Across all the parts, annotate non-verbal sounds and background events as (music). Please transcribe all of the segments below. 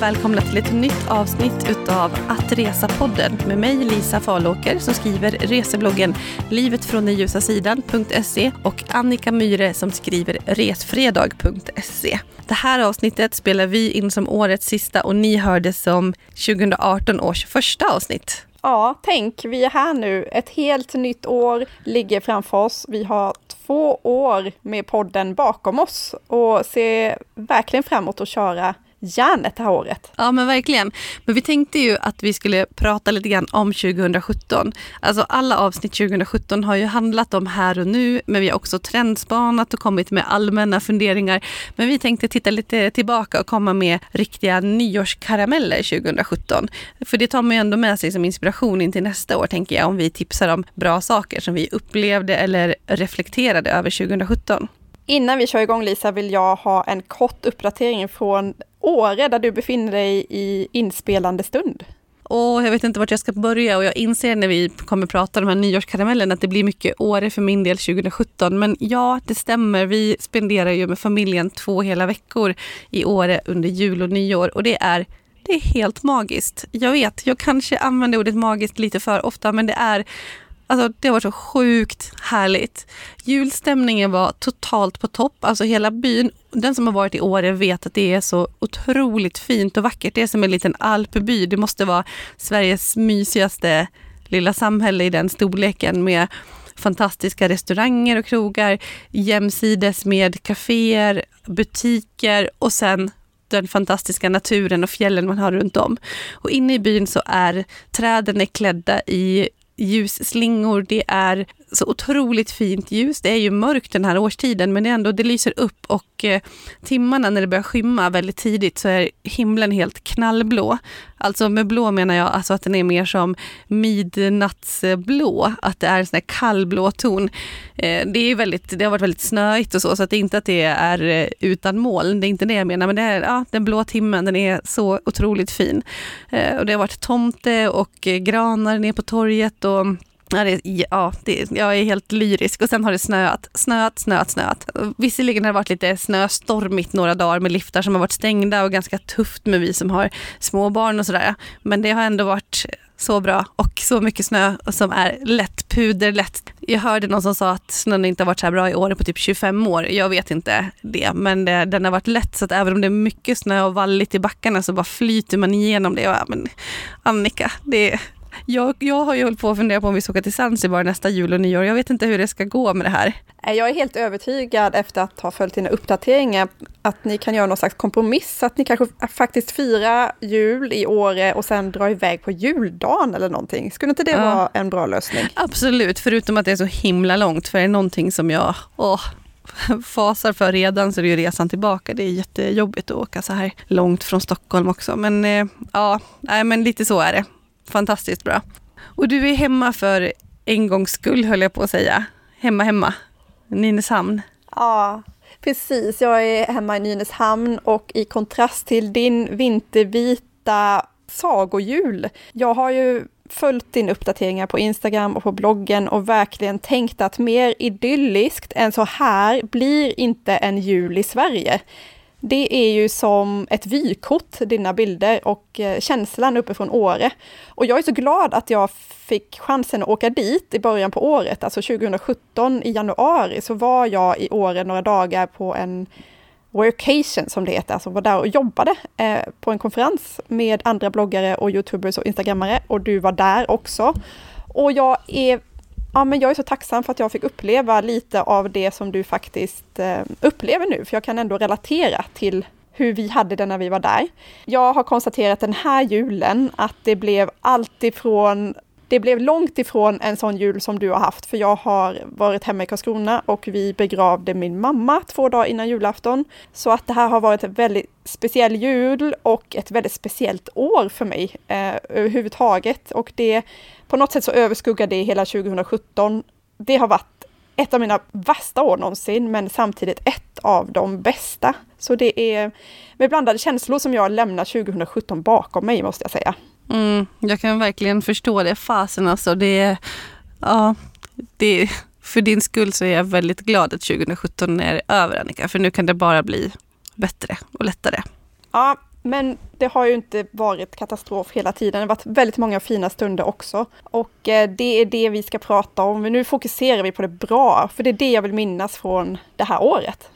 Och välkomna till ett nytt avsnitt utav Att Resa-podden med mig Lisa Falåker som skriver resebloggen livetfråndenljusasidan.se och Annika Myre som skriver resfredag.se. Det här avsnittet spelar vi in som årets sista och ni hörde som 2018 års första avsnitt. Ja, tänk, vi är här nu. Ett helt nytt år ligger framför oss. Vi har två år med podden bakom oss och ser verkligen framåt att köra järnet det här året. Ja men verkligen. Men vi tänkte ju att vi skulle prata lite grann om 2017. Alltså alla avsnitt 2017 har ju handlat om här och nu, men vi har också trendspanat och kommit med allmänna funderingar. Men vi tänkte titta lite tillbaka och komma med riktiga nyårskarameller 2017. För det tar man ju ändå med sig som inspiration in till nästa år, tänker jag, om vi tipsar om bra saker som vi upplevde eller reflekterade över 2017. Innan vi kör igång Lisa vill jag ha en kort uppdatering från Åre där du befinner dig i inspelande stund. Och jag vet inte vart jag ska börja och jag inser när vi kommer prata om de här nyårskaramellerna att det blir mycket Åre för min del 2017. Men ja, det stämmer. Vi spenderar ju med familjen två hela veckor i Åre under jul och nyår och det är det är helt magiskt. Jag vet, jag kanske använder ordet magiskt lite för ofta, men det är Alltså det var så sjukt härligt. Julstämningen var totalt på topp. Alltså hela byn, den som har varit i Åre vet att det är så otroligt fint och vackert. Det är som en liten alpby. Det måste vara Sveriges mysigaste lilla samhälle i den storleken med fantastiska restauranger och krogar jämsides med kaféer, butiker och sen den fantastiska naturen och fjällen man har runt om. Och inne i byn så är träden är klädda i ljusslingor. Det är så otroligt fint ljus. Det är ju mörkt den här årstiden men det, ändå, det lyser upp och eh, timmarna när det börjar skymma väldigt tidigt så är himlen helt knallblå. Alltså med blå menar jag alltså att den är mer som midnattsblå, att det är en sån här kallblå ton. Eh, det, är väldigt, det har varit väldigt snöigt och så, så att det är inte att det är eh, utan moln, det är inte det jag menar, men det är, ja, den blå timmen, den är så otroligt fin. Eh, och det har varit tomte och eh, granar ner på torget och Ja, det, ja det, jag är helt lyrisk. Och sen har det snöat, snöat, snöat, snöat. Visserligen har det varit lite snöstormigt några dagar med liftar som har varit stängda och ganska tufft med vi som har småbarn och sådär. Men det har ändå varit så bra och så mycket snö som är lätt puderlätt. Jag hörde någon som sa att snön inte har varit så här bra i år på typ 25 år. Jag vet inte det, men det, den har varit lätt så att även om det är mycket snö och valligt i backarna så bara flyter man igenom det. Ja, men Annika, det, jag, jag har ju hållit på att fundera på om vi ska åka till Zanzibar nästa jul och nyår. Jag vet inte hur det ska gå med det här. Jag är helt övertygad efter att ha följt dina uppdateringar att ni kan göra någon slags kompromiss, att ni kanske faktiskt firar jul i Åre och sen drar iväg på juldagen eller någonting. Skulle inte det ja. vara en bra lösning? Absolut, förutom att det är så himla långt, för det är någonting som jag åh, (laughs) fasar för redan så är det ju resan tillbaka. Det är jättejobbigt att åka så här långt från Stockholm också. Men eh, ja, nej, men lite så är det fantastiskt bra. Och du är hemma för en gångs skull höll jag på att säga. Hemma hemma, Nynäshamn. Ja, precis. Jag är hemma i Nynäshamn och i kontrast till din vintervita sagojul. Jag har ju följt dina uppdateringar på Instagram och på bloggen och verkligen tänkt att mer idylliskt än så här blir inte en jul i Sverige. Det är ju som ett vykort, dina bilder och eh, känslan uppifrån Åre. Och jag är så glad att jag fick chansen att åka dit i början på året, alltså 2017 i januari, så var jag i Åre några dagar på en workation som det heter, alltså var där och jobbade eh, på en konferens med andra bloggare och youtubers och instagrammare och du var där också. Och jag är Ja, men jag är så tacksam för att jag fick uppleva lite av det som du faktiskt eh, upplever nu, för jag kan ändå relatera till hur vi hade det när vi var där. Jag har konstaterat den här julen att det blev alltifrån det blev långt ifrån en sån jul som du har haft, för jag har varit hemma i Karlskrona och vi begravde min mamma två dagar innan julafton. Så att det här har varit en väldigt speciell jul och ett väldigt speciellt år för mig eh, överhuvudtaget. Och det, på något sätt så överskuggar det hela 2017. Det har varit ett av mina värsta år någonsin, men samtidigt ett av de bästa. Så det är med blandade känslor som jag lämnar 2017 bakom mig, måste jag säga. Mm, jag kan verkligen förstå det. Fasen alltså. Det, ja, det, för din skull så är jag väldigt glad att 2017 är över Annika. För nu kan det bara bli bättre och lättare. Ja, men det har ju inte varit katastrof hela tiden. Det har varit väldigt många fina stunder också. Och eh, det är det vi ska prata om. Men nu fokuserar vi på det bra, för det är det jag vill minnas från det här året.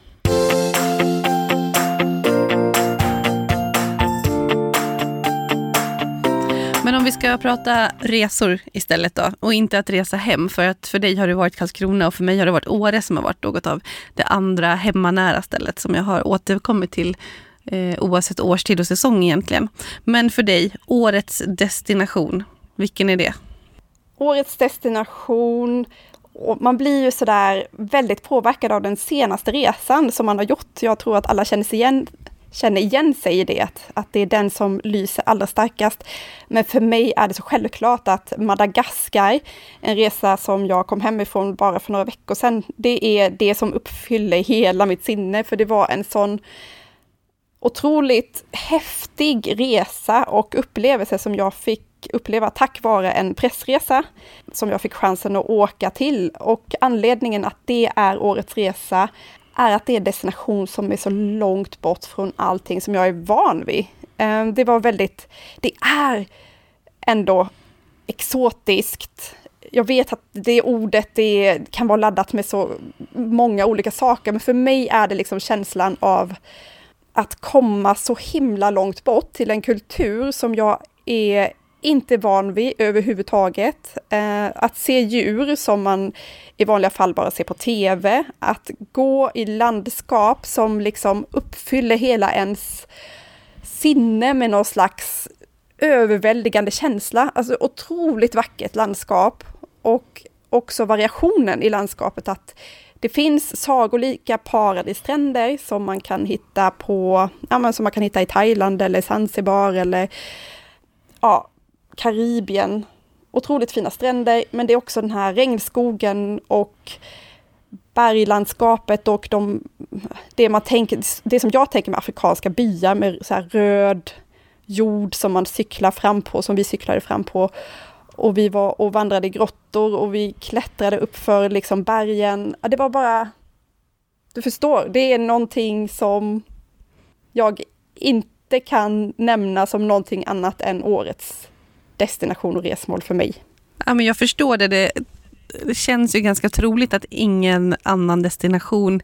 Men om vi ska prata resor istället då och inte att resa hem. För att för dig har det varit Karlskrona och för mig har det varit Åre som har varit något av det andra hemmanära stället som jag har återkommit till eh, oavsett årstid och säsong egentligen. Men för dig, årets destination, vilken är det? Årets destination, och man blir ju sådär väldigt påverkad av den senaste resan som man har gjort. Jag tror att alla känner sig igen känner igen sig i det, att, att det är den som lyser allra starkast. Men för mig är det så självklart att Madagaskar, en resa som jag kom hemifrån bara för några veckor sedan, det är det som uppfyller hela mitt sinne, för det var en sån otroligt häftig resa och upplevelse som jag fick uppleva tack vare en pressresa som jag fick chansen att åka till. Och anledningen att det är årets resa är att det är en destination som är så långt bort från allting som jag är van vid. Ehm, det var väldigt, det är ändå exotiskt. Jag vet att det ordet det kan vara laddat med så många olika saker, men för mig är det liksom känslan av att komma så himla långt bort till en kultur som jag är inte van vid överhuvudtaget. Eh, att se djur som man i vanliga fall bara ser på tv, att gå i landskap som liksom uppfyller hela ens sinne med någon slags överväldigande känsla. Alltså otroligt vackert landskap och också variationen i landskapet att det finns sagolika paradisstränder som man kan hitta på, ja, men som man kan hitta i Thailand eller Zanzibar eller ja, Karibien. Otroligt fina stränder, men det är också den här regnskogen och berglandskapet och de, det, man tänker, det som jag tänker med afrikanska byar med så röd jord som man cyklar fram på, som vi cyklade fram på. Och vi var och vandrade i grottor och vi klättrade uppför liksom bergen. Det var bara, du förstår, det är någonting som jag inte kan nämna som någonting annat än årets destination och resmål för mig. Ja, men jag förstår det. det. Det känns ju ganska troligt att ingen annan destination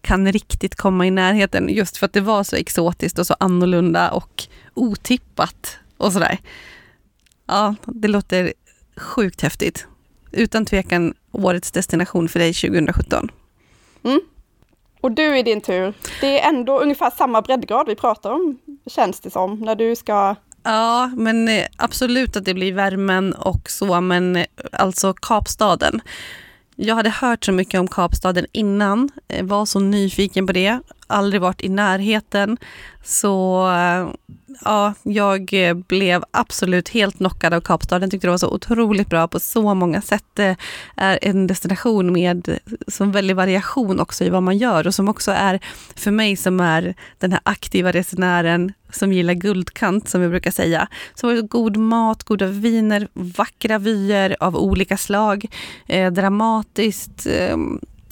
kan riktigt komma i närheten just för att det var så exotiskt och så annorlunda och otippat och sådär. Ja, det låter sjukt häftigt. Utan tvekan årets destination för dig 2017. Mm. Och du i din tur, det är ändå ungefär samma breddgrad vi pratar om, känns det som, när du ska Ja, men eh, absolut att det blir värmen och så, men eh, alltså Kapstaden. Jag hade hört så mycket om Kapstaden innan, eh, var så nyfiken på det, aldrig varit i närheten. Så ja, jag eh, blev absolut helt knockad av Kapstaden. Tyckte det var så otroligt bra på så många sätt. Det är en destination med eh, så väldig variation också i vad man gör och som också är för mig som är den här aktiva resenären som gillar guldkant som vi brukar säga. Så var det god mat, goda viner, vackra vyer av olika slag, eh, dramatiskt eh,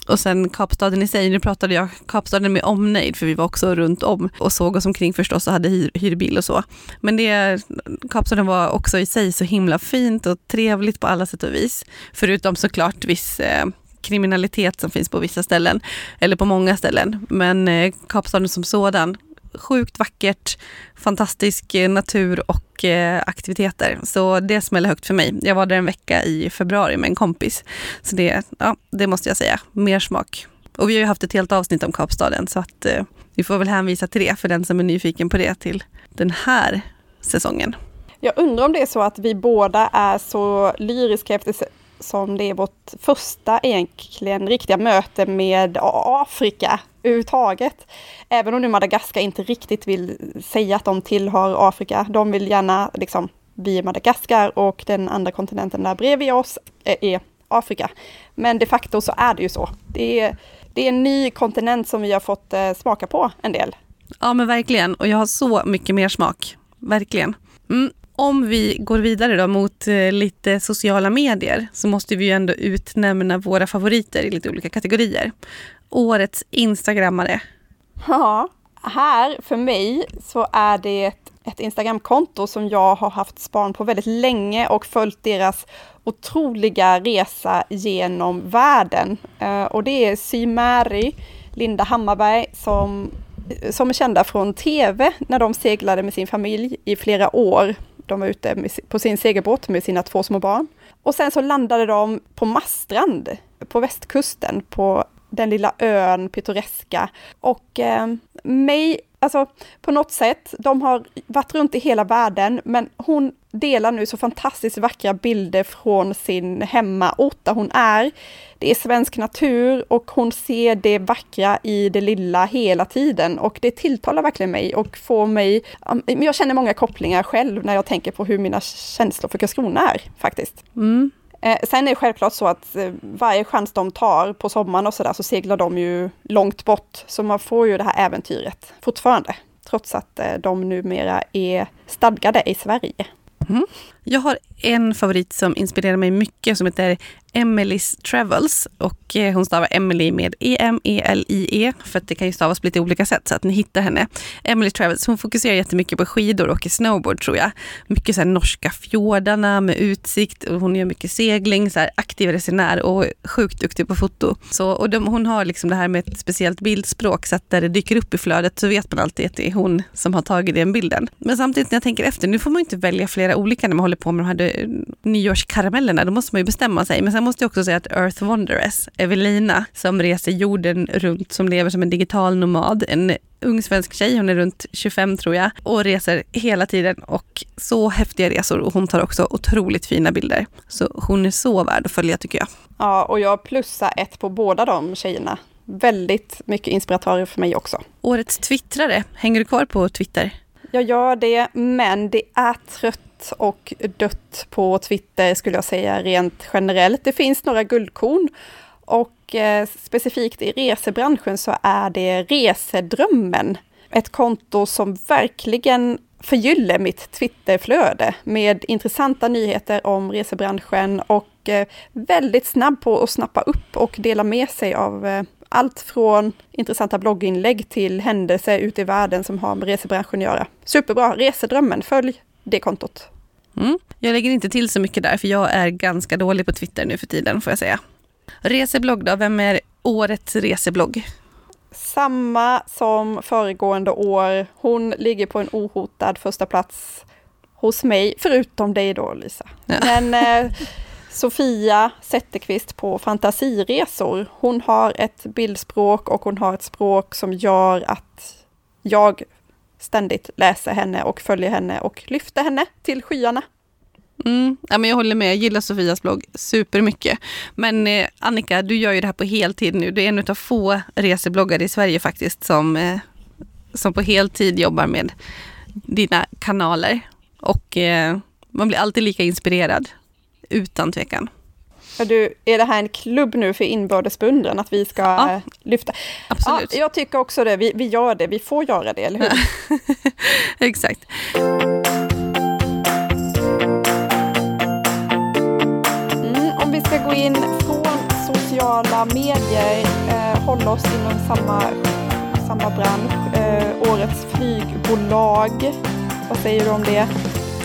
och sen Kapstaden i sig, nu pratade jag Kapstaden med omnejd för vi var också runt om och såg oss omkring förstås och hade hyr, hyrbil och så. Men det, Kapstaden var också i sig så himla fint och trevligt på alla sätt och vis. Förutom såklart viss eh, kriminalitet som finns på vissa ställen, eller på många ställen. Men eh, Kapstaden som sådan, sjukt vackert, fantastisk eh, natur och eh, aktiviteter. Så det smäller högt för mig. Jag var där en vecka i februari med en kompis. Så det, ja, det måste jag säga, mer smak. Och vi har ju haft ett helt avsnitt om Kapstaden så att eh, vi får väl hänvisa till det för den som är nyfiken på det till den här säsongen. Jag undrar om det är så att vi båda är så lyriska efter som det är vårt första egentligen riktiga möte med Afrika överhuvudtaget. Även om nu Madagaskar inte riktigt vill säga att de tillhör Afrika. De vill gärna liksom, vi är Madagaskar och den andra kontinenten där bredvid oss är Afrika. Men de facto så är det ju så. Det är, det är en ny kontinent som vi har fått eh, smaka på en del. Ja men verkligen och jag har så mycket mer smak. Verkligen. Mm. Om vi går vidare då mot eh, lite sociala medier så måste vi ju ändå utnämna våra favoriter i lite olika kategorier. Årets instagrammare. Ja, här för mig så är det ett, ett Instagramkonto som jag har haft span på väldigt länge och följt deras otroliga resa genom världen. Eh, och det är Sy Linda Hammarberg, som, som är kända från tv när de seglade med sin familj i flera år. De var ute med, på sin segelbåt med sina två små barn. Och sen så landade de på Mastrand på västkusten på den lilla ön pittoreska. Och eh, mig, alltså på något sätt, de har varit runt i hela världen, men hon delar nu så fantastiskt vackra bilder från sin hemmaort där hon är. Det är svensk natur och hon ser det vackra i det lilla hela tiden och det tilltalar verkligen mig och får mig... Um, jag känner många kopplingar själv när jag tänker på hur mina känslor för Karlskrona är faktiskt. Mm. Eh, sen är det självklart så att eh, varje chans de tar på sommaren och sådär så seglar de ju långt bort. Så man får ju det här äventyret fortfarande, trots att eh, de numera är stadgade i Sverige. Mm. Jag har en favorit som inspirerar mig mycket som heter Emily's Travels. Och eh, hon stavar Emily med E-M-E-L-I-E, -E, för att det kan ju stavas på lite olika sätt så att ni hittar henne. Emily Travels, hon fokuserar jättemycket på skidor och snowboard tror jag. Mycket så här norska fjordarna med utsikt och hon gör mycket segling, så här aktiv resenär och sjukt duktig på foto. Så, och de, hon har liksom det här med ett speciellt bildspråk så att där det dyker upp i flödet så vet man alltid att det är hon som har tagit den bilden. Men samtidigt när jag tänker efter, nu får man inte välja flera olika när man håller på med de här nyårskaramellerna, då måste man ju bestämma sig. Men sen måste jag också säga att Earth Wanderess, Evelina, som reser jorden runt, som lever som en digital nomad, en ung svensk tjej, hon är runt 25 tror jag, och reser hela tiden och så häftiga resor och hon tar också otroligt fina bilder. Så hon är så värd att följa tycker jag. Ja, och jag plussar ett på båda de tjejerna. Väldigt mycket inspiratörer för mig också. Årets twittrare, hänger du kvar på Twitter? Jag gör det, men det är trött och dött på Twitter skulle jag säga rent generellt. Det finns några guldkorn och eh, specifikt i resebranschen så är det Resedrömmen. Ett konto som verkligen förgyller mitt Twitterflöde med intressanta nyheter om resebranschen och eh, väldigt snabb på att snappa upp och dela med sig av eh, allt från intressanta blogginlägg till händelser ute i världen som har med resebranschen att göra. Superbra! Resedrömmen, följ det kontot. Mm. Jag lägger inte till så mycket där, för jag är ganska dålig på Twitter nu för tiden, får jag säga. Reseblogg då, vem är årets reseblogg? Samma som föregående år. Hon ligger på en ohotad första plats hos mig, förutom dig då Lisa. Ja. Men eh, (laughs) Sofia Zetterqvist på Fantasiresor, hon har ett bildspråk och hon har ett språk som gör att jag ständigt läsa henne och följa henne och lyfta henne till skyarna. Mm, ja, men jag håller med, jag gillar Sofias blogg supermycket. Men eh, Annika, du gör ju det här på heltid nu. Du är en av få resebloggare i Sverige faktiskt som, eh, som på heltid jobbar med dina kanaler. Och eh, man blir alltid lika inspirerad, utan tvekan. Du, är det här en klubb nu för inbördes beundran, att vi ska ja, lyfta? Absolut. Ja, jag tycker också det. Vi, vi gör det. Vi får göra det, eller hur? (laughs) Exakt. Mm, om vi ska gå in från sociala medier, eh, hålla oss inom samma, samma bransch. Eh, årets flygbolag, vad säger du om det?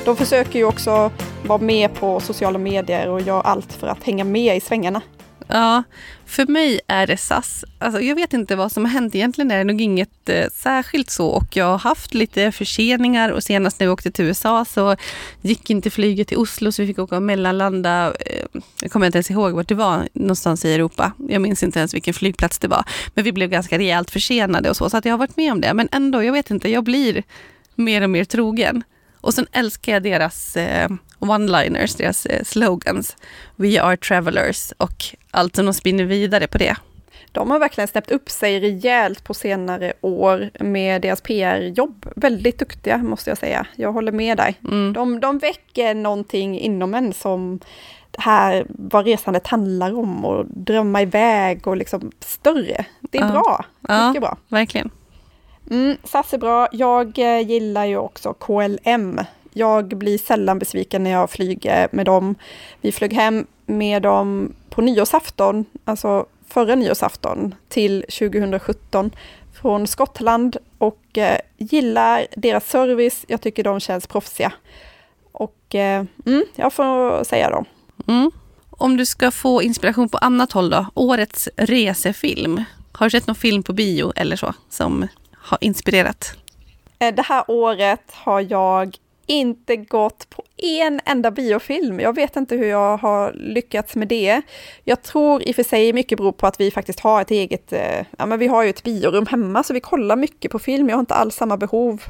De försöker ju också vara med på sociala medier och gör allt för att hänga med i svängarna. Ja, för mig är det SAS. Alltså, jag vet inte vad som har hänt. Egentligen är det nog inget eh, särskilt så. Och jag har haft lite förseningar och senast när vi åkte till USA så gick inte flyget till Oslo så vi fick åka och mellanlanda. Eh, jag kommer inte ens ihåg vart det var någonstans i Europa. Jag minns inte ens vilken flygplats det var. Men vi blev ganska rejält försenade och så. Så att jag har varit med om det. Men ändå, jag vet inte, jag blir mer och mer trogen. Och sen älskar jag deras eh, one-liners, deras eh, slogans. We are travelers och allt som de spinner vidare på det. De har verkligen steppt upp sig rejält på senare år med deras PR-jobb. Väldigt duktiga måste jag säga. Jag håller med dig. Mm. De, de väcker någonting inom en som här vad resandet handlar om och drömma iväg och liksom större. Det är ja. bra. Mycket ja, bra. Verkligen. Mm, SAS är bra. Jag eh, gillar ju också KLM. Jag blir sällan besviken när jag flyger med dem. Vi flög hem med dem på nyårsafton, alltså förra nyårsafton till 2017 från Skottland och eh, gillar deras service. Jag tycker de känns proffsiga. Och eh, mm, jag får säga dem. Mm. Om du ska få inspiration på annat håll då? Årets resefilm. Har du sett någon film på bio eller så som har inspirerat? Eh, det här året har jag inte gått på en enda biofilm. Jag vet inte hur jag har lyckats med det. Jag tror i och för sig mycket beror på att vi faktiskt har ett eget, eh, ja men vi har ju ett biorum hemma så vi kollar mycket på film. Jag har inte alls samma behov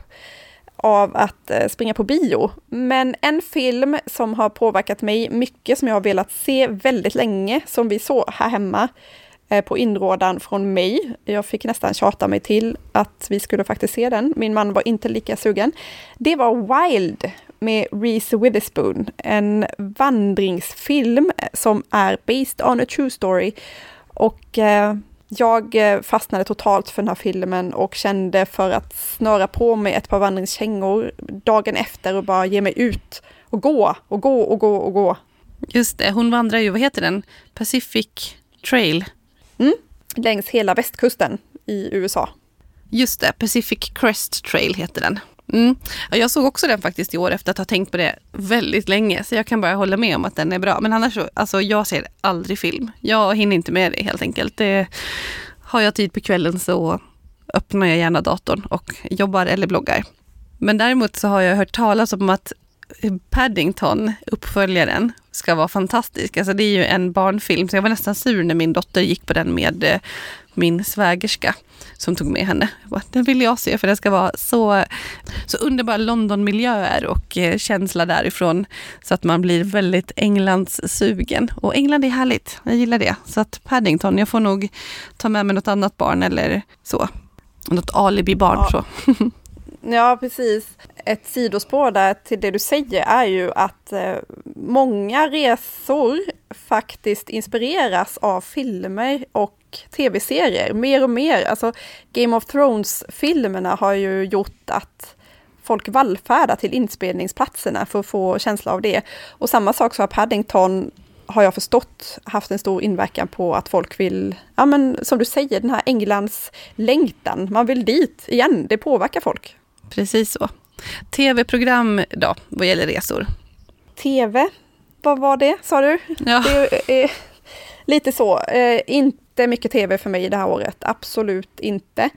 av att eh, springa på bio. Men en film som har påverkat mig mycket, som jag har velat se väldigt länge, som vi såg här hemma, Eh, på inrådan från mig. Jag fick nästan tjata mig till att vi skulle faktiskt se den. Min man var inte lika sugen. Det var Wild med Reese Witherspoon, en vandringsfilm som är based on a true story. Och eh, jag fastnade totalt för den här filmen och kände för att snöra på mig ett par vandringskängor dagen efter och bara ge mig ut och gå och gå och gå och gå. Just det, hon vandrar ju, vad heter den? Pacific Trail. Mm, längs hela västkusten i USA. Just det, Pacific Crest Trail heter den. Mm. Jag såg också den faktiskt i år efter att ha tänkt på det väldigt länge. Så jag kan bara hålla med om att den är bra. Men annars så, alltså jag ser aldrig film. Jag hinner inte med det helt enkelt. Det, har jag tid på kvällen så öppnar jag gärna datorn och jobbar eller bloggar. Men däremot så har jag hört talas om att Paddington, uppföljaren, ska vara fantastisk. Alltså det är ju en barnfilm, så jag var nästan sur när min dotter gick på den med eh, min svägerska som tog med henne. Den vill jag se för det ska vara så, så underbara Londonmiljöer och eh, känsla därifrån så att man blir väldigt Englands sugen. Och England är härligt, jag gillar det. Så att Paddington, jag får nog ta med mig något annat barn eller så. Något alibi-barn. Ja. Så. (laughs) Ja, precis. Ett sidospår där till det du säger är ju att eh, många resor faktiskt inspireras av filmer och tv-serier mer och mer. Alltså Game of Thrones-filmerna har ju gjort att folk vallfärdar till inspelningsplatserna för att få känsla av det. Och samma sak så har Paddington har jag förstått haft en stor inverkan på att folk vill, ja men som du säger, den här Englands längtan, man vill dit igen, det påverkar folk. Precis så. Tv-program då, vad gäller resor? Tv, vad var det sa du? Ja. Det är lite så, eh, inte mycket tv för mig det här året, absolut inte.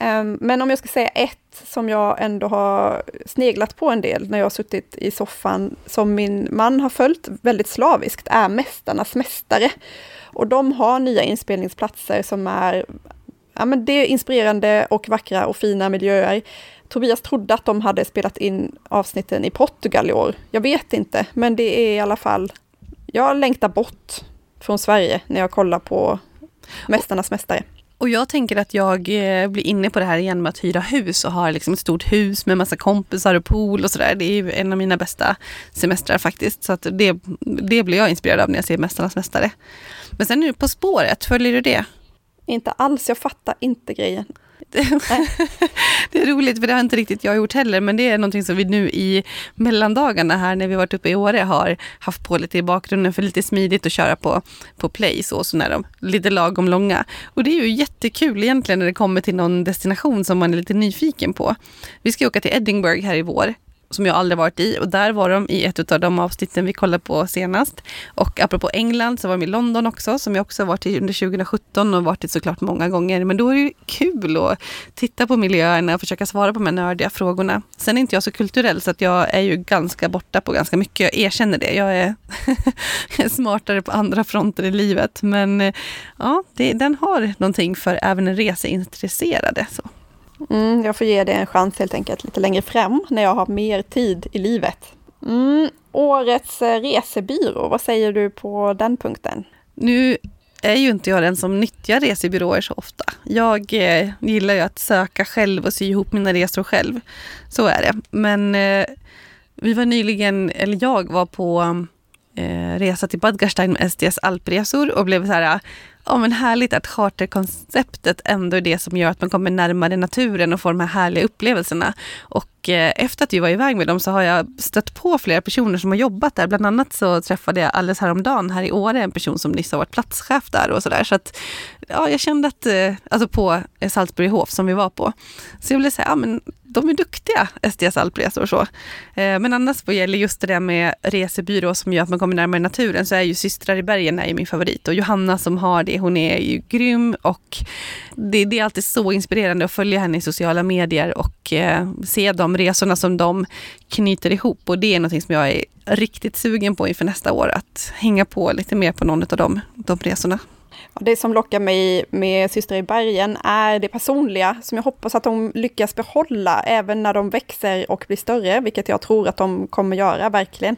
Um, men om jag ska säga ett som jag ändå har sneglat på en del när jag har suttit i soffan, som min man har följt väldigt slaviskt, är Mästarnas Mästare. Och de har nya inspelningsplatser som är ja, men det är inspirerande och vackra och fina miljöer. Tobias trodde att de hade spelat in avsnitten i Portugal i år. Jag vet inte, men det är i alla fall... Jag längtar bort från Sverige när jag kollar på Mästarnas Mästare. Och jag tänker att jag eh, blir inne på det här igen med att hyra hus och ha liksom ett stort hus med massa kompisar och pool och sådär. Det är ju en av mina bästa semestrar faktiskt. Så att det, det blir jag inspirerad av när jag ser Mästarnas Mästare. Men sen nu På spåret, följer du det? Inte alls, jag fattar inte grejen. det är roligt för det har inte riktigt jag gjort heller men det är någonting som vi nu i mellandagarna här när vi varit uppe i Åre har haft på lite i bakgrunden för lite smidigt att köra på, på play så, så när de lite lagom långa. Och det är ju jättekul egentligen när det kommer till någon destination som man är lite nyfiken på. Vi ska åka till Edinburgh här i vår som jag aldrig varit i och där var de i ett av de avsnitten vi kollade på senast. Och apropå England så var de i London också som jag också varit i under 2017 och varit i såklart många gånger. Men då är det ju kul att titta på miljöerna och försöka svara på de här nördiga frågorna. Sen är inte jag så kulturell så att jag är ju ganska borta på ganska mycket. Jag erkänner det. Jag är (laughs) smartare på andra fronter i livet. Men eh, ja, det, den har någonting för även en reseintresserade. Så. Mm, jag får ge det en chans helt enkelt lite längre fram när jag har mer tid i livet. Mm, årets eh, resebyrå, vad säger du på den punkten? Nu är ju inte jag den som nyttjar resebyråer så ofta. Jag eh, gillar ju att söka själv och sy ihop mina resor själv. Så är det. Men eh, vi var nyligen, eller jag var på eh, resa till Bad Gastein med STS alpresor och blev så här, ja men härligt att charterkonceptet ändå är det som gör att man kommer närmare naturen och får de här härliga upplevelserna. Och eh, efter att vi var iväg med dem så har jag stött på flera personer som har jobbat där. Bland annat så träffade jag alldeles häromdagen här i Åre en person som nyss har varit platschef där och sådär. Så att ja, jag kände att, eh, alltså på Salzburghof som vi var på. Så jag ville säga, ja men de är duktiga, STS alpresor och så. Eh, men annars vad gäller just det där med resebyrå som gör att man kommer närmare naturen så är ju Systrar i bergen är min favorit. Och Johanna som har det, hon är ju grym och det, det är alltid så inspirerande att följa henne i sociala medier och eh, se de resorna som de knyter ihop. Och det är någonting som jag är riktigt sugen på inför nästa år, att hänga på lite mer på någon av de, de resorna. Det som lockar mig med Syster i bergen är det personliga som jag hoppas att de lyckas behålla även när de växer och blir större, vilket jag tror att de kommer göra verkligen.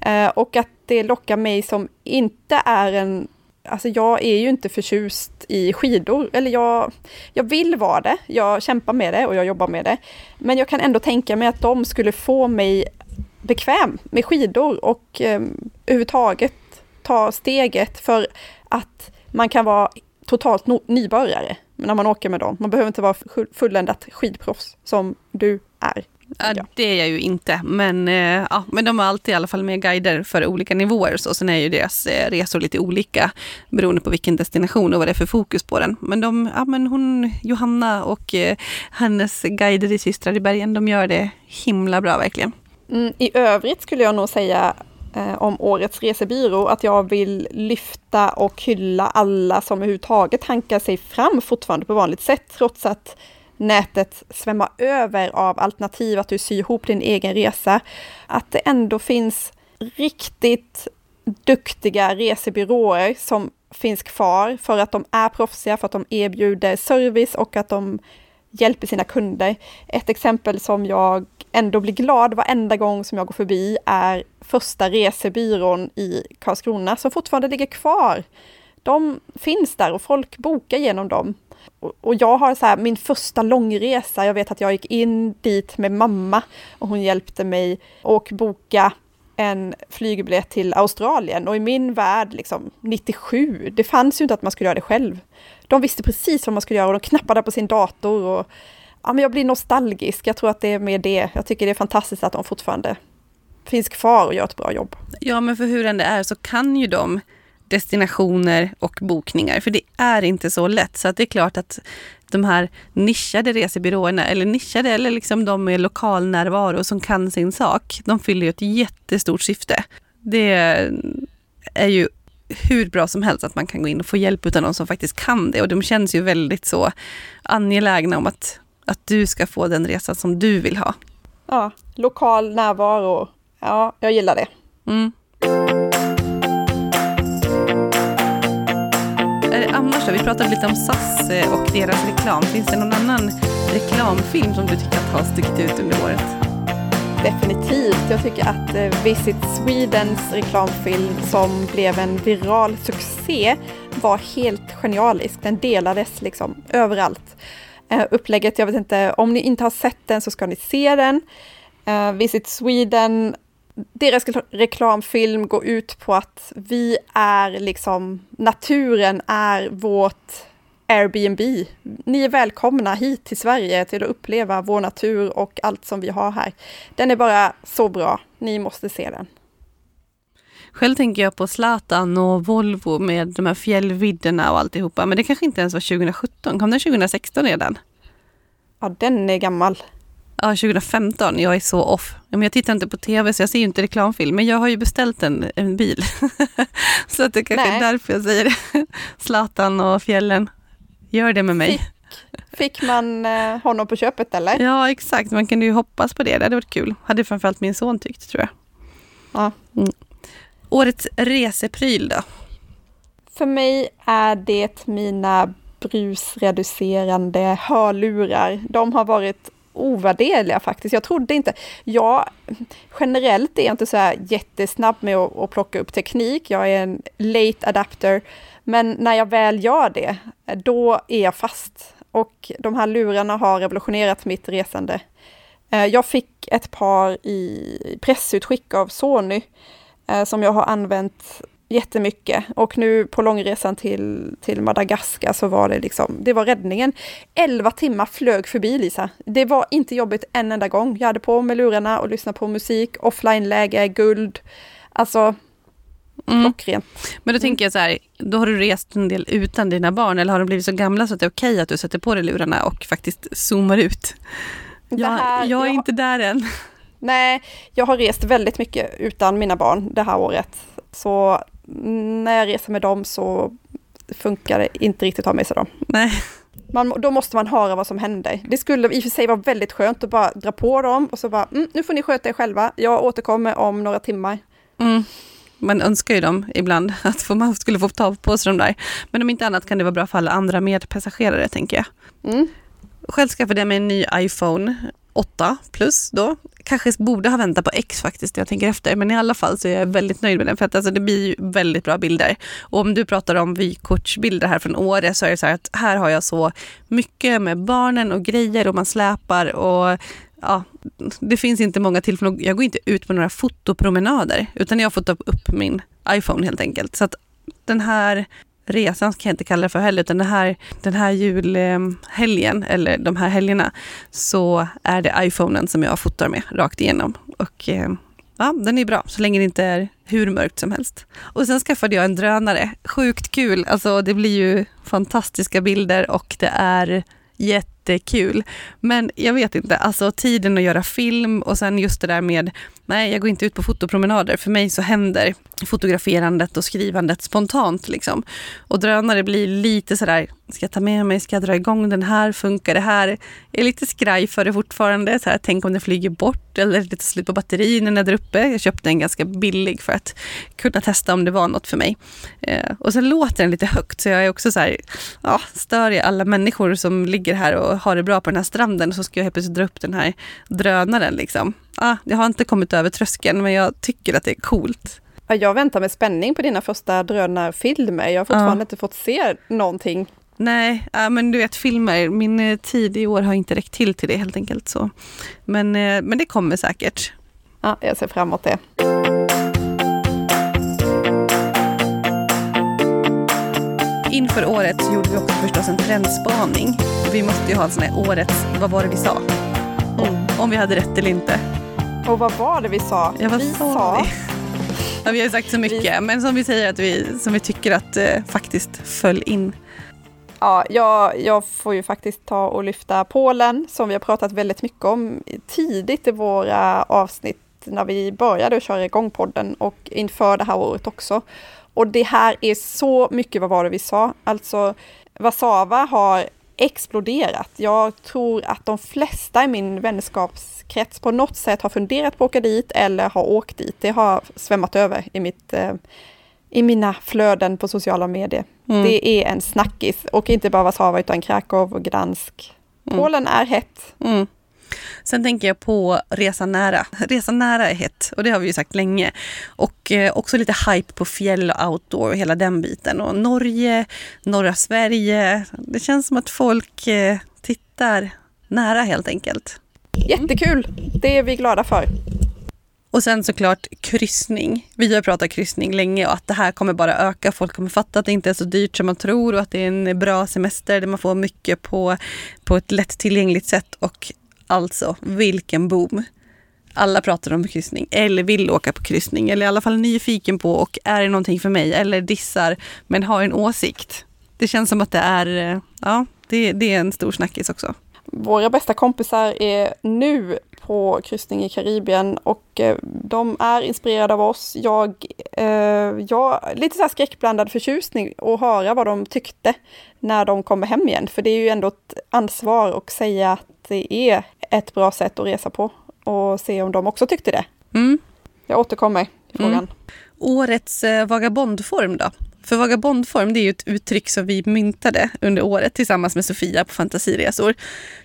Eh, och att det lockar mig som inte är en... Alltså jag är ju inte förtjust i skidor, eller jag, jag vill vara det, jag kämpar med det och jag jobbar med det. Men jag kan ändå tänka mig att de skulle få mig bekväm med skidor och eh, överhuvudtaget ta steget för att man kan vara totalt no nybörjare när man åker med dem. Man behöver inte vara fulländat skidproffs som du är. Ja, det är jag ju inte, men, eh, ja, men de har alltid i alla fall med guider för olika nivåer. Så. Sen är ju deras eh, resor lite olika beroende på vilken destination och vad det är för fokus på den. Men, de, ja, men hon, Johanna och eh, hennes guider i Systrar i bergen, de gör det himla bra verkligen. Mm, I övrigt skulle jag nog säga Eh, om årets resebyrå, att jag vill lyfta och hylla alla som överhuvudtaget hankar sig fram fortfarande på vanligt sätt, trots att nätet svämmar över av alternativ, att du syr ihop din egen resa. Att det ändå finns riktigt duktiga resebyråer som finns kvar för att de är proffsiga, för att de erbjuder service och att de hjälper sina kunder. Ett exempel som jag ändå blir glad varenda gång som jag går förbi är första resebyrån i Karlskrona som fortfarande ligger kvar. De finns där och folk bokar genom dem. Och jag har så här, min första långresa, jag vet att jag gick in dit med mamma och hon hjälpte mig och boka en flygbiljett till Australien och i min värld, liksom 97, det fanns ju inte att man skulle göra det själv. De visste precis vad man skulle göra och de knappade på sin dator och ja, men jag blir nostalgisk. Jag tror att det är med det. Jag tycker det är fantastiskt att de fortfarande finns kvar och gör ett bra jobb. Ja, men för hur än det är så kan ju de destinationer och bokningar. För det är inte så lätt. Så att det är klart att de här nischade resebyråerna, eller nischade, eller liksom de med lokal närvaro som kan sin sak, de fyller ju ett jättestort syfte. Det är ju hur bra som helst att man kan gå in och få hjälp av någon som faktiskt kan det. Och de känns ju väldigt så angelägna om att, att du ska få den resa som du vill ha. Ja, lokal närvaro. Ja, jag gillar det. Mm. annars då? Vi pratade lite om SAS eh, och deras reklam. Finns det någon annan reklamfilm som du tycker att har stuckit ut under året? Definitivt. Jag tycker att eh, Visit Swedens reklamfilm som blev en viral succé var helt genialisk. Den delades liksom överallt. Eh, upplägget, jag vet inte, om ni inte har sett den så ska ni se den. Eh, Visit Sweden deras reklamfilm går ut på att vi är liksom, naturen är vårt Airbnb. Ni är välkomna hit till Sverige till att uppleva vår natur och allt som vi har här. Den är bara så bra. Ni måste se den. Själv tänker jag på Zlatan och Volvo med de här fjällvidderna och alltihopa. Men det kanske inte ens var 2017. Kom den 2016 redan? Ja, den är gammal. Ja, 2015. Jag är så off. Jag tittar inte på tv så jag ser inte reklamfilm. Men jag har ju beställt en, en bil. (laughs) så att det kanske Nej. är därför jag säger det. (laughs) Zlatan och fjällen. Gör det med mig. Fick, fick man eh, honom på köpet eller? Ja, exakt. Man kunde ju hoppas på det. Det hade varit kul. Hade framförallt min son tyckt tror jag. Ja. Mm. Årets resepryl då? För mig är det mina brusreducerande hörlurar. De har varit ovärderliga faktiskt. Jag trodde inte... Jag, generellt är jag inte så här jättesnabb med att, att plocka upp teknik. Jag är en late adapter. Men när jag väl gör det, då är jag fast. Och de här lurarna har revolutionerat mitt resande. Eh, jag fick ett par i pressutskick av Sony eh, som jag har använt jättemycket. Och nu på långresan till, till Madagaskar så var det liksom, det var räddningen. Elva timmar flög förbi Lisa. Det var inte jobbigt en enda gång. Jag hade på mig lurarna och lyssnade på musik, offline-läge, guld. Alltså, mm. klockrent. Men då tänker jag så här, då har du rest en del utan dina barn eller har de blivit så gamla så att det är okej att du sätter på dig lurarna och faktiskt zoomar ut? Jag, här, jag är jag, inte där än. Nej, jag har rest väldigt mycket utan mina barn det här året. Så när jag reser med dem så funkar det inte riktigt att ha med sig dem. Nej. Man, då måste man höra vad som händer. Det skulle i och för sig vara väldigt skönt att bara dra på dem och så bara, mm, nu får ni sköta er själva. Jag återkommer om några timmar. Mm. Man önskar ju dem ibland, (laughs) att man skulle få ta på sig de där. Men om inte annat kan det vara bra för alla andra medpassagerare, tänker jag. Mm. Själv skaffade jag mig en ny iPhone 8 plus då. Kanske borde ha väntat på X faktiskt, jag tänker efter. Men i alla fall så är jag väldigt nöjd med den. För att alltså, det blir ju väldigt bra bilder. Och om du pratar om vykortsbilder här från Åre så är det så här att här har jag så mycket med barnen och grejer och man släpar och ja, det finns inte många tillfällen. Jag går inte ut på några fotopromenader utan jag får ta upp min iPhone helt enkelt. Så att den här resan kan jag inte kalla det för heller, utan den här, den här julhelgen, eller de här helgerna, så är det iPhonen som jag fotar med rakt igenom. Och eh, ja, den är bra, så länge det inte är hur mörkt som helst. Och sen skaffade jag en drönare. Sjukt kul, alltså det blir ju fantastiska bilder och det är jättekul. Men jag vet inte, alltså tiden att göra film och sen just det där med, nej jag går inte ut på fotopromenader. För mig så händer fotograferandet och skrivandet spontant. Liksom. Och drönare blir lite sådär, ska jag ta med mig, ska jag dra igång den här, funkar det här? Jag är lite skraj för det fortfarande. Så här, tänk om det flyger bort eller lite slut på batterierna när den är där uppe. Jag köpte en ganska billig för att kunna testa om det var något för mig. Eh, och sen låter den lite högt så jag är också så här, ja, stör jag alla människor som ligger här och har det bra på den här stranden så ska jag helt plötsligt dra upp den här drönaren. Liksom. Ah, jag har inte kommit över tröskeln men jag tycker att det är coolt. Jag väntar med spänning på dina första drönarfilmer. Jag har fortfarande ja. inte fått se någonting. Nej, äh, men du vet filmer, min eh, tid i år har inte räckt till till det helt enkelt. Så. Men, eh, men det kommer säkert. Ja, jag ser fram emot det. Inför året gjorde vi också förstås en trendspaning. Vi måste ju ha en sån här årets, vad var det vi sa? Mm. Om vi hade rätt eller inte. Och vad var det vi sa? Ja, vad vi sa, vi? Ja, vi har sagt så mycket, men som vi säger att vi, som vi tycker att eh, faktiskt föll in. Ja, jag, jag får ju faktiskt ta och lyfta Polen som vi har pratat väldigt mycket om tidigt i våra avsnitt när vi började köra igång podden och inför det här året också. Och det här är så mycket, vad var det vi sa? Alltså, Warszawa har exploderat. Jag tror att de flesta i min vänskapskrets på något sätt har funderat på att åka dit eller har åkt dit. Det har svämmat över i, mitt, eh, i mina flöden på sociala medier. Mm. Det är en snackis och inte bara Warszawa utan Krakow och Gdansk. Mm. Polen är hett. Mm. Sen tänker jag på Resa nära. Resa nära är hett och det har vi ju sagt länge. Och eh, också lite hype på fjäll och outdoor och hela den biten. Och Norge, norra Sverige. Det känns som att folk eh, tittar nära helt enkelt. Jättekul! Det är vi glada för. Och sen såklart kryssning. Vi har pratat kryssning länge och att det här kommer bara öka. Folk kommer fatta att det inte är så dyrt som man tror och att det är en bra semester där man får mycket på, på ett lättillgängligt sätt. Och Alltså, vilken boom. Alla pratar om kryssning eller vill åka på kryssning eller i alla fall är nyfiken på och är det någonting för mig eller dissar men har en åsikt. Det känns som att det är, eh, ja, det, det är en stor snackis också. Våra bästa kompisar är nu på kryssning i Karibien och eh, de är inspirerade av oss. Jag, eh, jag lite så här skräckblandad förtjusning och höra vad de tyckte när de kommer hem igen. För det är ju ändå ett ansvar att säga att det är ett bra sätt att resa på och se om de också tyckte det. Mm. Jag återkommer i frågan. Mm. Årets eh, vagabondform då? För vagabondform det är ju ett uttryck som vi myntade under året tillsammans med Sofia på Fantasiresor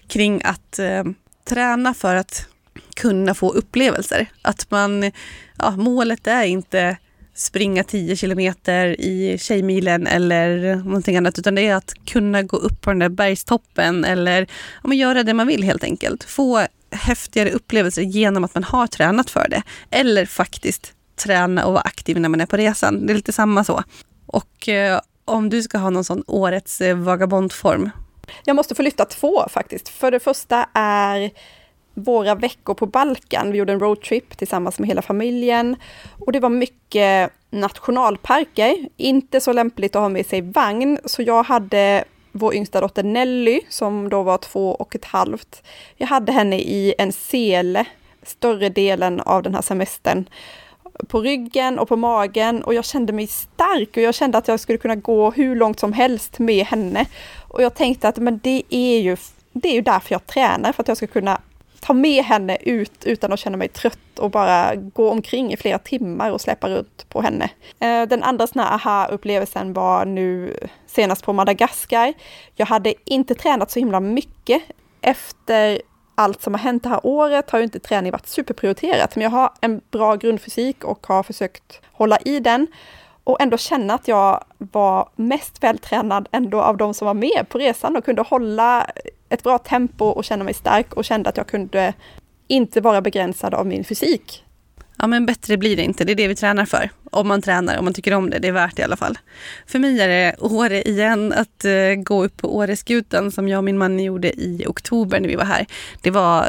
kring att eh, träna för att kunna få upplevelser. Att man, ja, målet är inte springa 10 kilometer i Tjejmilen eller någonting annat, utan det är att kunna gå upp på den där bergstoppen eller ja, göra det man vill helt enkelt. Få häftigare upplevelser genom att man har tränat för det. Eller faktiskt träna och vara aktiv när man är på resan. Det är lite samma så. Och eh, om du ska ha någon sån årets eh, vagabondform? Jag måste få lyfta två faktiskt. För det första är våra veckor på Balkan. Vi gjorde en roadtrip tillsammans med hela familjen. Och det var mycket nationalparker. Inte så lämpligt att ha med sig vagn, så jag hade vår yngsta dotter Nelly, som då var två och ett halvt. Jag hade henne i en sele större delen av den här semestern på ryggen och på magen och jag kände mig stark och jag kände att jag skulle kunna gå hur långt som helst med henne. Och jag tänkte att men det är ju, det är ju därför jag tränar, för att jag ska kunna ta med henne ut utan att känna mig trött och bara gå omkring i flera timmar och släppa runt på henne. Eh, den andra sån här aha-upplevelsen var nu senast på Madagaskar. Jag hade inte tränat så himla mycket. Efter allt som har hänt det här året har ju inte träning varit superprioriterat, men jag har en bra grundfysik och har försökt hålla i den och ändå känna att jag var mest vältränad ändå av de som var med på resan och kunde hålla ett bra tempo och känna mig stark och kände att jag kunde inte vara begränsad av min fysik. Ja men bättre blir det inte, det är det vi tränar för. Om man tränar, om man tycker om det, det är värt det i alla fall. För mig är det Åre igen, att uh, gå upp på Åreskutan som jag och min man gjorde i oktober när vi var här. Det var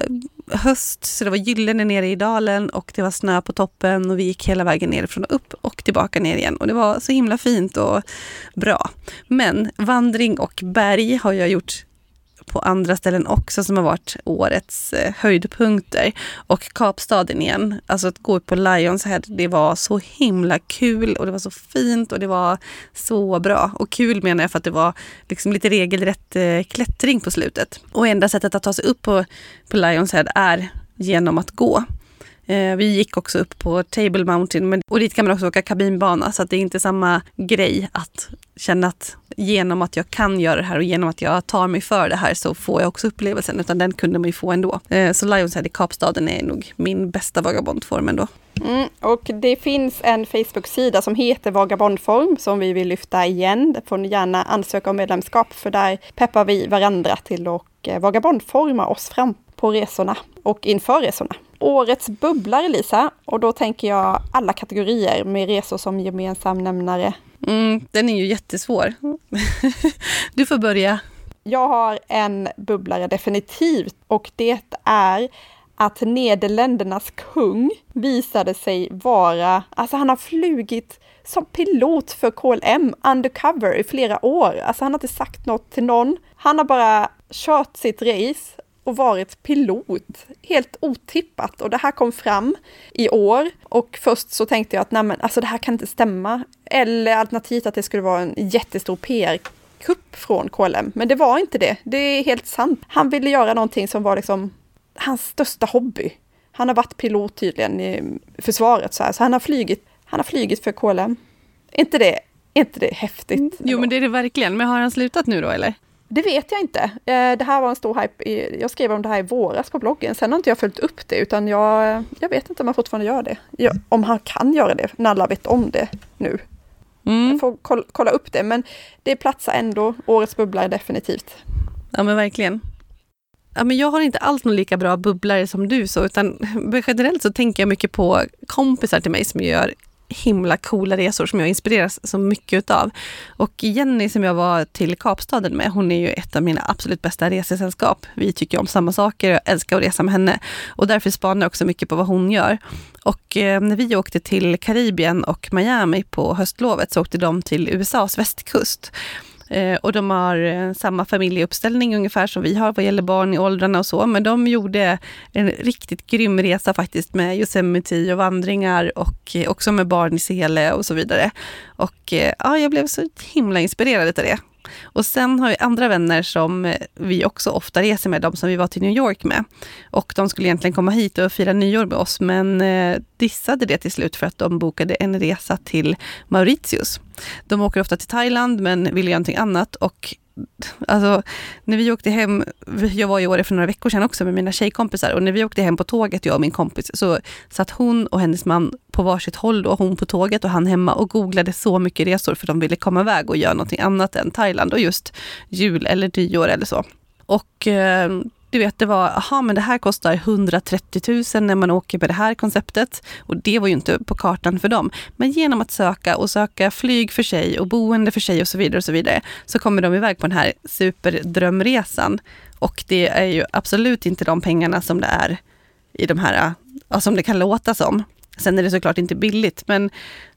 höst, så det var gyllene nere i dalen och det var snö på toppen och vi gick hela vägen nerifrån och upp och tillbaka ner igen. Och det var så himla fint och bra. Men vandring och berg har jag gjort på andra ställen också som har varit årets eh, höjdpunkter. Och Kapstaden igen, alltså att gå upp på Lions Head, det var så himla kul och det var så fint och det var så bra. Och kul menar jag för att det var liksom lite regelrätt eh, klättring på slutet. Och enda sättet att ta sig upp på, på Lions Head är genom att gå. Eh, vi gick också upp på Table Mountain men, och dit kan man också åka kabinbana så att det är inte samma grej att känna att genom att jag kan göra det här och genom att jag tar mig för det här så får jag också upplevelsen utan den kunde man ju få ändå. Eh, så Lionshead i Kapstaden är nog min bästa vagabondform ändå. Mm, och det finns en Facebook-sida som heter Vagabondform som vi vill lyfta igen. Där får ni gärna ansöka om medlemskap för där peppar vi varandra till att eh, vagabondforma oss fram på resorna och inför resorna. Årets bubblare Lisa, och då tänker jag alla kategorier med resor som gemensam nämnare. Mm, den är ju jättesvår. (laughs) du får börja. Jag har en bubblare definitivt och det är att Nederländernas kung visade sig vara, alltså han har flugit som pilot för KLM undercover i flera år. Alltså han har inte sagt något till någon. Han har bara kört sitt race och varit pilot. Helt otippat. Och det här kom fram i år. Och först så tänkte jag att nej men, alltså det här kan inte stämma. Eller alternativt att det skulle vara en jättestor PR-kupp från KLM. Men det var inte det. Det är helt sant. Han ville göra någonting som var liksom hans största hobby. Han har varit pilot tydligen i försvaret så här, så han har flygit, han har flygit för KLM. Inte det, inte det häftigt? Jo, men det är det verkligen. Men har han slutat nu då, eller? Det vet jag inte. Eh, det här var en stor hype. Jag skrev om det här i våras på bloggen. Sen har inte jag följt upp det, utan jag, jag vet inte om han fortfarande gör det. Jag, om han kan göra det, när alla vet om det nu. Mm. Jag får kolla, kolla upp det, men det platsar ändå. Årets bubblare definitivt. Ja, men verkligen. Ja, men jag har inte alls någon lika bra bubblare som du, så, utan generellt så tänker jag mycket på kompisar till mig som gör himla coola resor som jag inspireras så mycket utav. Och Jenny som jag var till Kapstaden med, hon är ju ett av mina absolut bästa resesällskap. Vi tycker om samma saker, jag älskar att resa med henne. Och därför spanar jag också mycket på vad hon gör. Och eh, när vi åkte till Karibien och Miami på höstlovet så åkte de till USAs västkust. Eh, och de har eh, samma familjeuppställning ungefär som vi har vad gäller barn i åldrarna och så. Men de gjorde en riktigt grym resa faktiskt med Yosemite och vandringar och eh, också med barn i sele och så vidare. Och eh, ja, jag blev så himla inspirerad av det. Och sen har vi andra vänner som eh, vi också ofta reser med, de som vi var till New York med. Och de skulle egentligen komma hit och fira nyår med oss, men eh, dissade det till slut för att de bokade en resa till Mauritius. De åker ofta till Thailand, men vill göra någonting annat. Och Alltså, när vi åkte hem, jag var i Åre för några veckor sedan också med mina tjejkompisar och när vi åkte hem på tåget, jag och min kompis, så satt hon och hennes man på varsitt håll då, hon på tåget och han hemma och googlade så mycket resor för de ville komma iväg och göra någonting annat än Thailand och just jul eller nyår eller så. Och eh, du vet, det var, aha, men det här kostar 130 000 när man åker med det här konceptet. Och det var ju inte på kartan för dem. Men genom att söka och söka flyg för sig och boende för sig och så vidare och så vidare, så kommer de iväg på den här superdrömresan. Och det är ju absolut inte de pengarna som det är i de här, som det kan låta som. Sen är det såklart inte billigt, men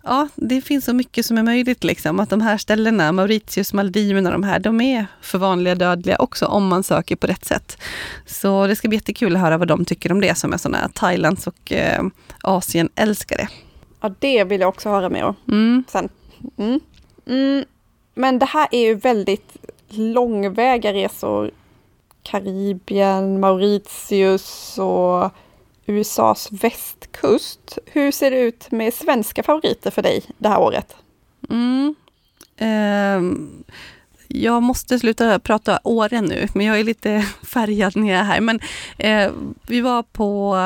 ja, det finns så mycket som är möjligt. Liksom. Att de här ställena, Mauritius, Maldiverna, de här, de är för vanliga dödliga också om man söker på rätt sätt. Så det ska bli jättekul att höra vad de tycker om det som är sådana Thailands och eh, Asien-älskare. Ja, det vill jag också höra mer om mm. sen. Mm. Mm. Men det här är ju väldigt långväga resor. Karibien, Mauritius och USAs västkust. Hur ser det ut med svenska favoriter för dig det här året? Mm. Um jag måste sluta prata Åre nu, men jag är lite (laughs) färgad när jag är här. Men eh, vi var på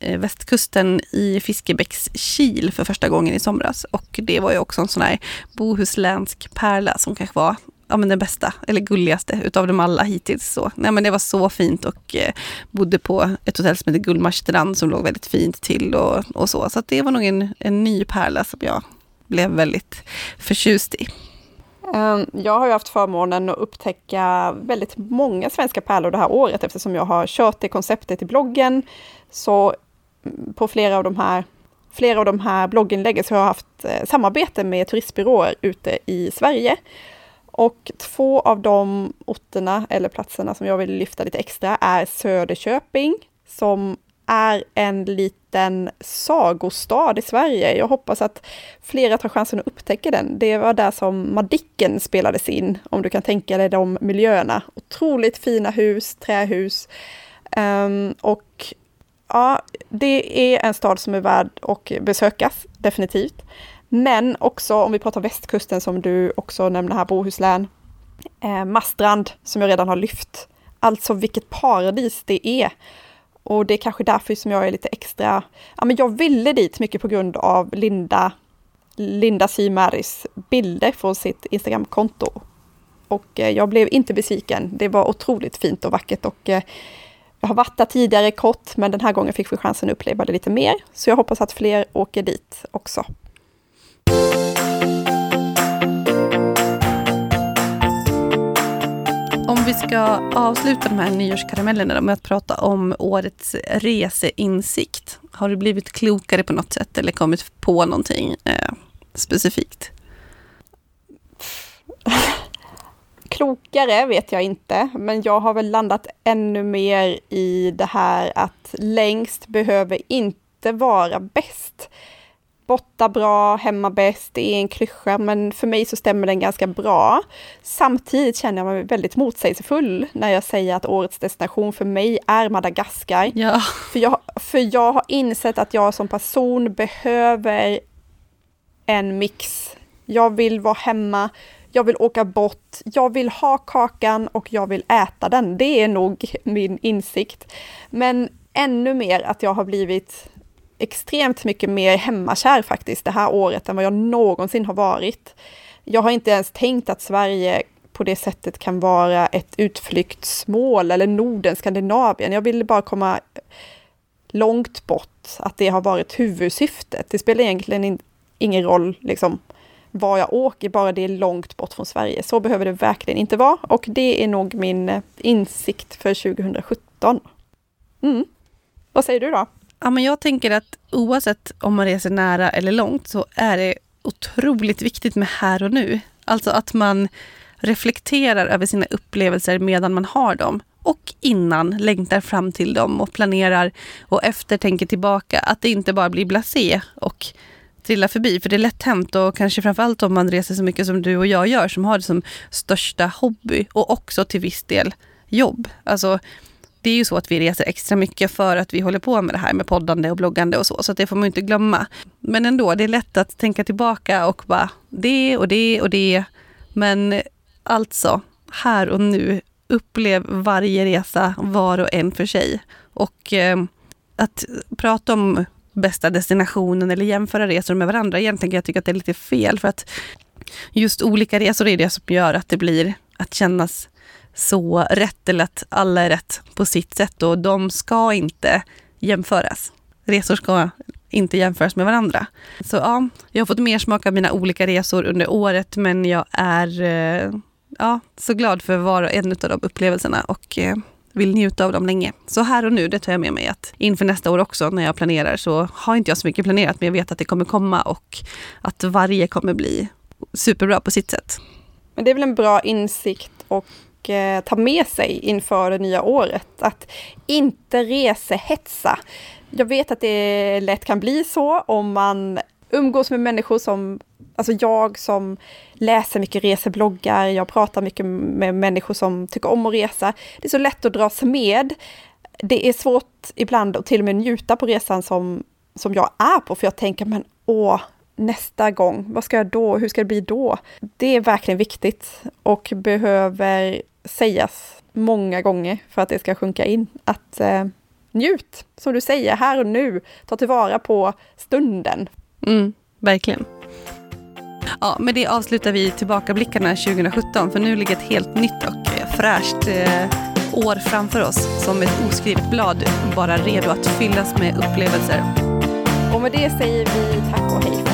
eh, västkusten i Fiskebäckskil för första gången i somras. Och det var ju också en sån här bohuslänsk pärla som kanske var ja, men den bästa, eller gulligaste utav dem alla hittills. Så, nej, men det var så fint och eh, bodde på ett hotell som heter Gullmarsstrand som låg väldigt fint till och, och så. Så det var nog en, en ny pärla som jag blev väldigt förtjust i. Ehm, jag har ju haft förmånen att upptäcka väldigt många svenska pärlor det här året eftersom jag har kört det konceptet i bloggen. Så mm, på flera av de här flera av de här blogginläggen så har jag haft eh, samarbete med turistbyråer ute i Sverige. Och två av de orterna eller platserna som jag vill lyfta lite extra är Söderköping som är en liten sagostad i Sverige. Jag hoppas att flera tar chansen att upptäcka den. Det var där som Madicken spelades in, om du kan tänka dig de miljöerna. Otroligt fina hus, trähus. Um, och ja, det är en stad som är värd att besökas, definitivt. Men också om vi pratar västkusten som du också nämner här, Bohuslän. Eh, Mastrand som jag redan har lyft. Alltså vilket paradis det är. Och det är kanske därför som jag är lite extra, ja men jag ville dit mycket på grund av Linda, Linda Symaris bilder från sitt Instagramkonto. Och eh, jag blev inte besviken. Det var otroligt fint och vackert och eh, jag har varit där tidigare kort, men den här gången fick vi chansen att uppleva det lite mer. Så jag hoppas att fler åker dit också. Om vi ska avsluta de här nyårskaramellerna med att prata om årets reseinsikt. Har du blivit klokare på något sätt eller kommit på någonting eh, specifikt? (laughs) klokare vet jag inte, men jag har väl landat ännu mer i det här att längst behöver inte vara bäst borta bra, hemma bäst, det är en klyscha, men för mig så stämmer den ganska bra. Samtidigt känner jag mig väldigt motsägelsefull när jag säger att årets destination för mig är Madagaskar. Ja. För, jag, för jag har insett att jag som person behöver en mix. Jag vill vara hemma, jag vill åka bort, jag vill ha kakan och jag vill äta den. Det är nog min insikt. Men ännu mer att jag har blivit extremt mycket mer hemmakär faktiskt det här året än vad jag någonsin har varit. Jag har inte ens tänkt att Sverige på det sättet kan vara ett utflyktsmål eller Norden, Skandinavien. Jag ville bara komma långt bort, att det har varit huvudsyftet. Det spelar egentligen ingen roll liksom, var jag åker, bara det är långt bort från Sverige. Så behöver det verkligen inte vara och det är nog min insikt för 2017. Mm. Vad säger du då? Ja, men jag tänker att oavsett om man reser nära eller långt så är det otroligt viktigt med här och nu. Alltså att man reflekterar över sina upplevelser medan man har dem och innan längtar fram till dem och planerar och efter tänker tillbaka. Att det inte bara blir blasé och trilla förbi. För det är lätt hänt och kanske framförallt om man reser så mycket som du och jag gör som har det som största hobby och också till viss del jobb. Alltså det är ju så att vi reser extra mycket för att vi håller på med det här med poddande och bloggande och så, så det får man inte glömma. Men ändå, det är lätt att tänka tillbaka och bara det och det och det. Men alltså, här och nu, upplev varje resa var och en för sig. Och eh, att prata om bästa destinationen eller jämföra resor med varandra, egentligen jag tycker att det är lite fel för att just olika resor är det som gör att det blir att kännas så rätt eller att alla är rätt på sitt sätt och de ska inte jämföras. Resor ska inte jämföras med varandra. Så ja, jag har fått mer smak av mina olika resor under året men jag är eh, ja, så glad för var och en av de upplevelserna och eh, vill njuta av dem länge. Så här och nu, det tar jag med mig att inför nästa år också när jag planerar så har inte jag så mycket planerat men jag vet att det kommer komma och att varje kommer bli superbra på sitt sätt. Men det är väl en bra insikt och eh, ta med sig inför det nya året. Att inte resehetsa. Jag vet att det lätt kan bli så om man umgås med människor som, alltså jag som läser mycket resebloggar, jag pratar mycket med människor som tycker om att resa. Det är så lätt att dras med. Det är svårt ibland att till och med njuta på resan som, som jag är på, för jag tänker men åh, nästa gång, vad ska jag då, hur ska det bli då? Det är verkligen viktigt och behöver sägas många gånger för att det ska sjunka in. Att eh, njut, som du säger, här och nu. Ta tillvara på stunden. Mm, verkligen. Ja, med det avslutar vi tillbakablickarna 2017 för nu ligger ett helt nytt och fräscht eh, år framför oss som ett oskrivet blad bara redo att fyllas med upplevelser. Och med det säger vi tack och hej.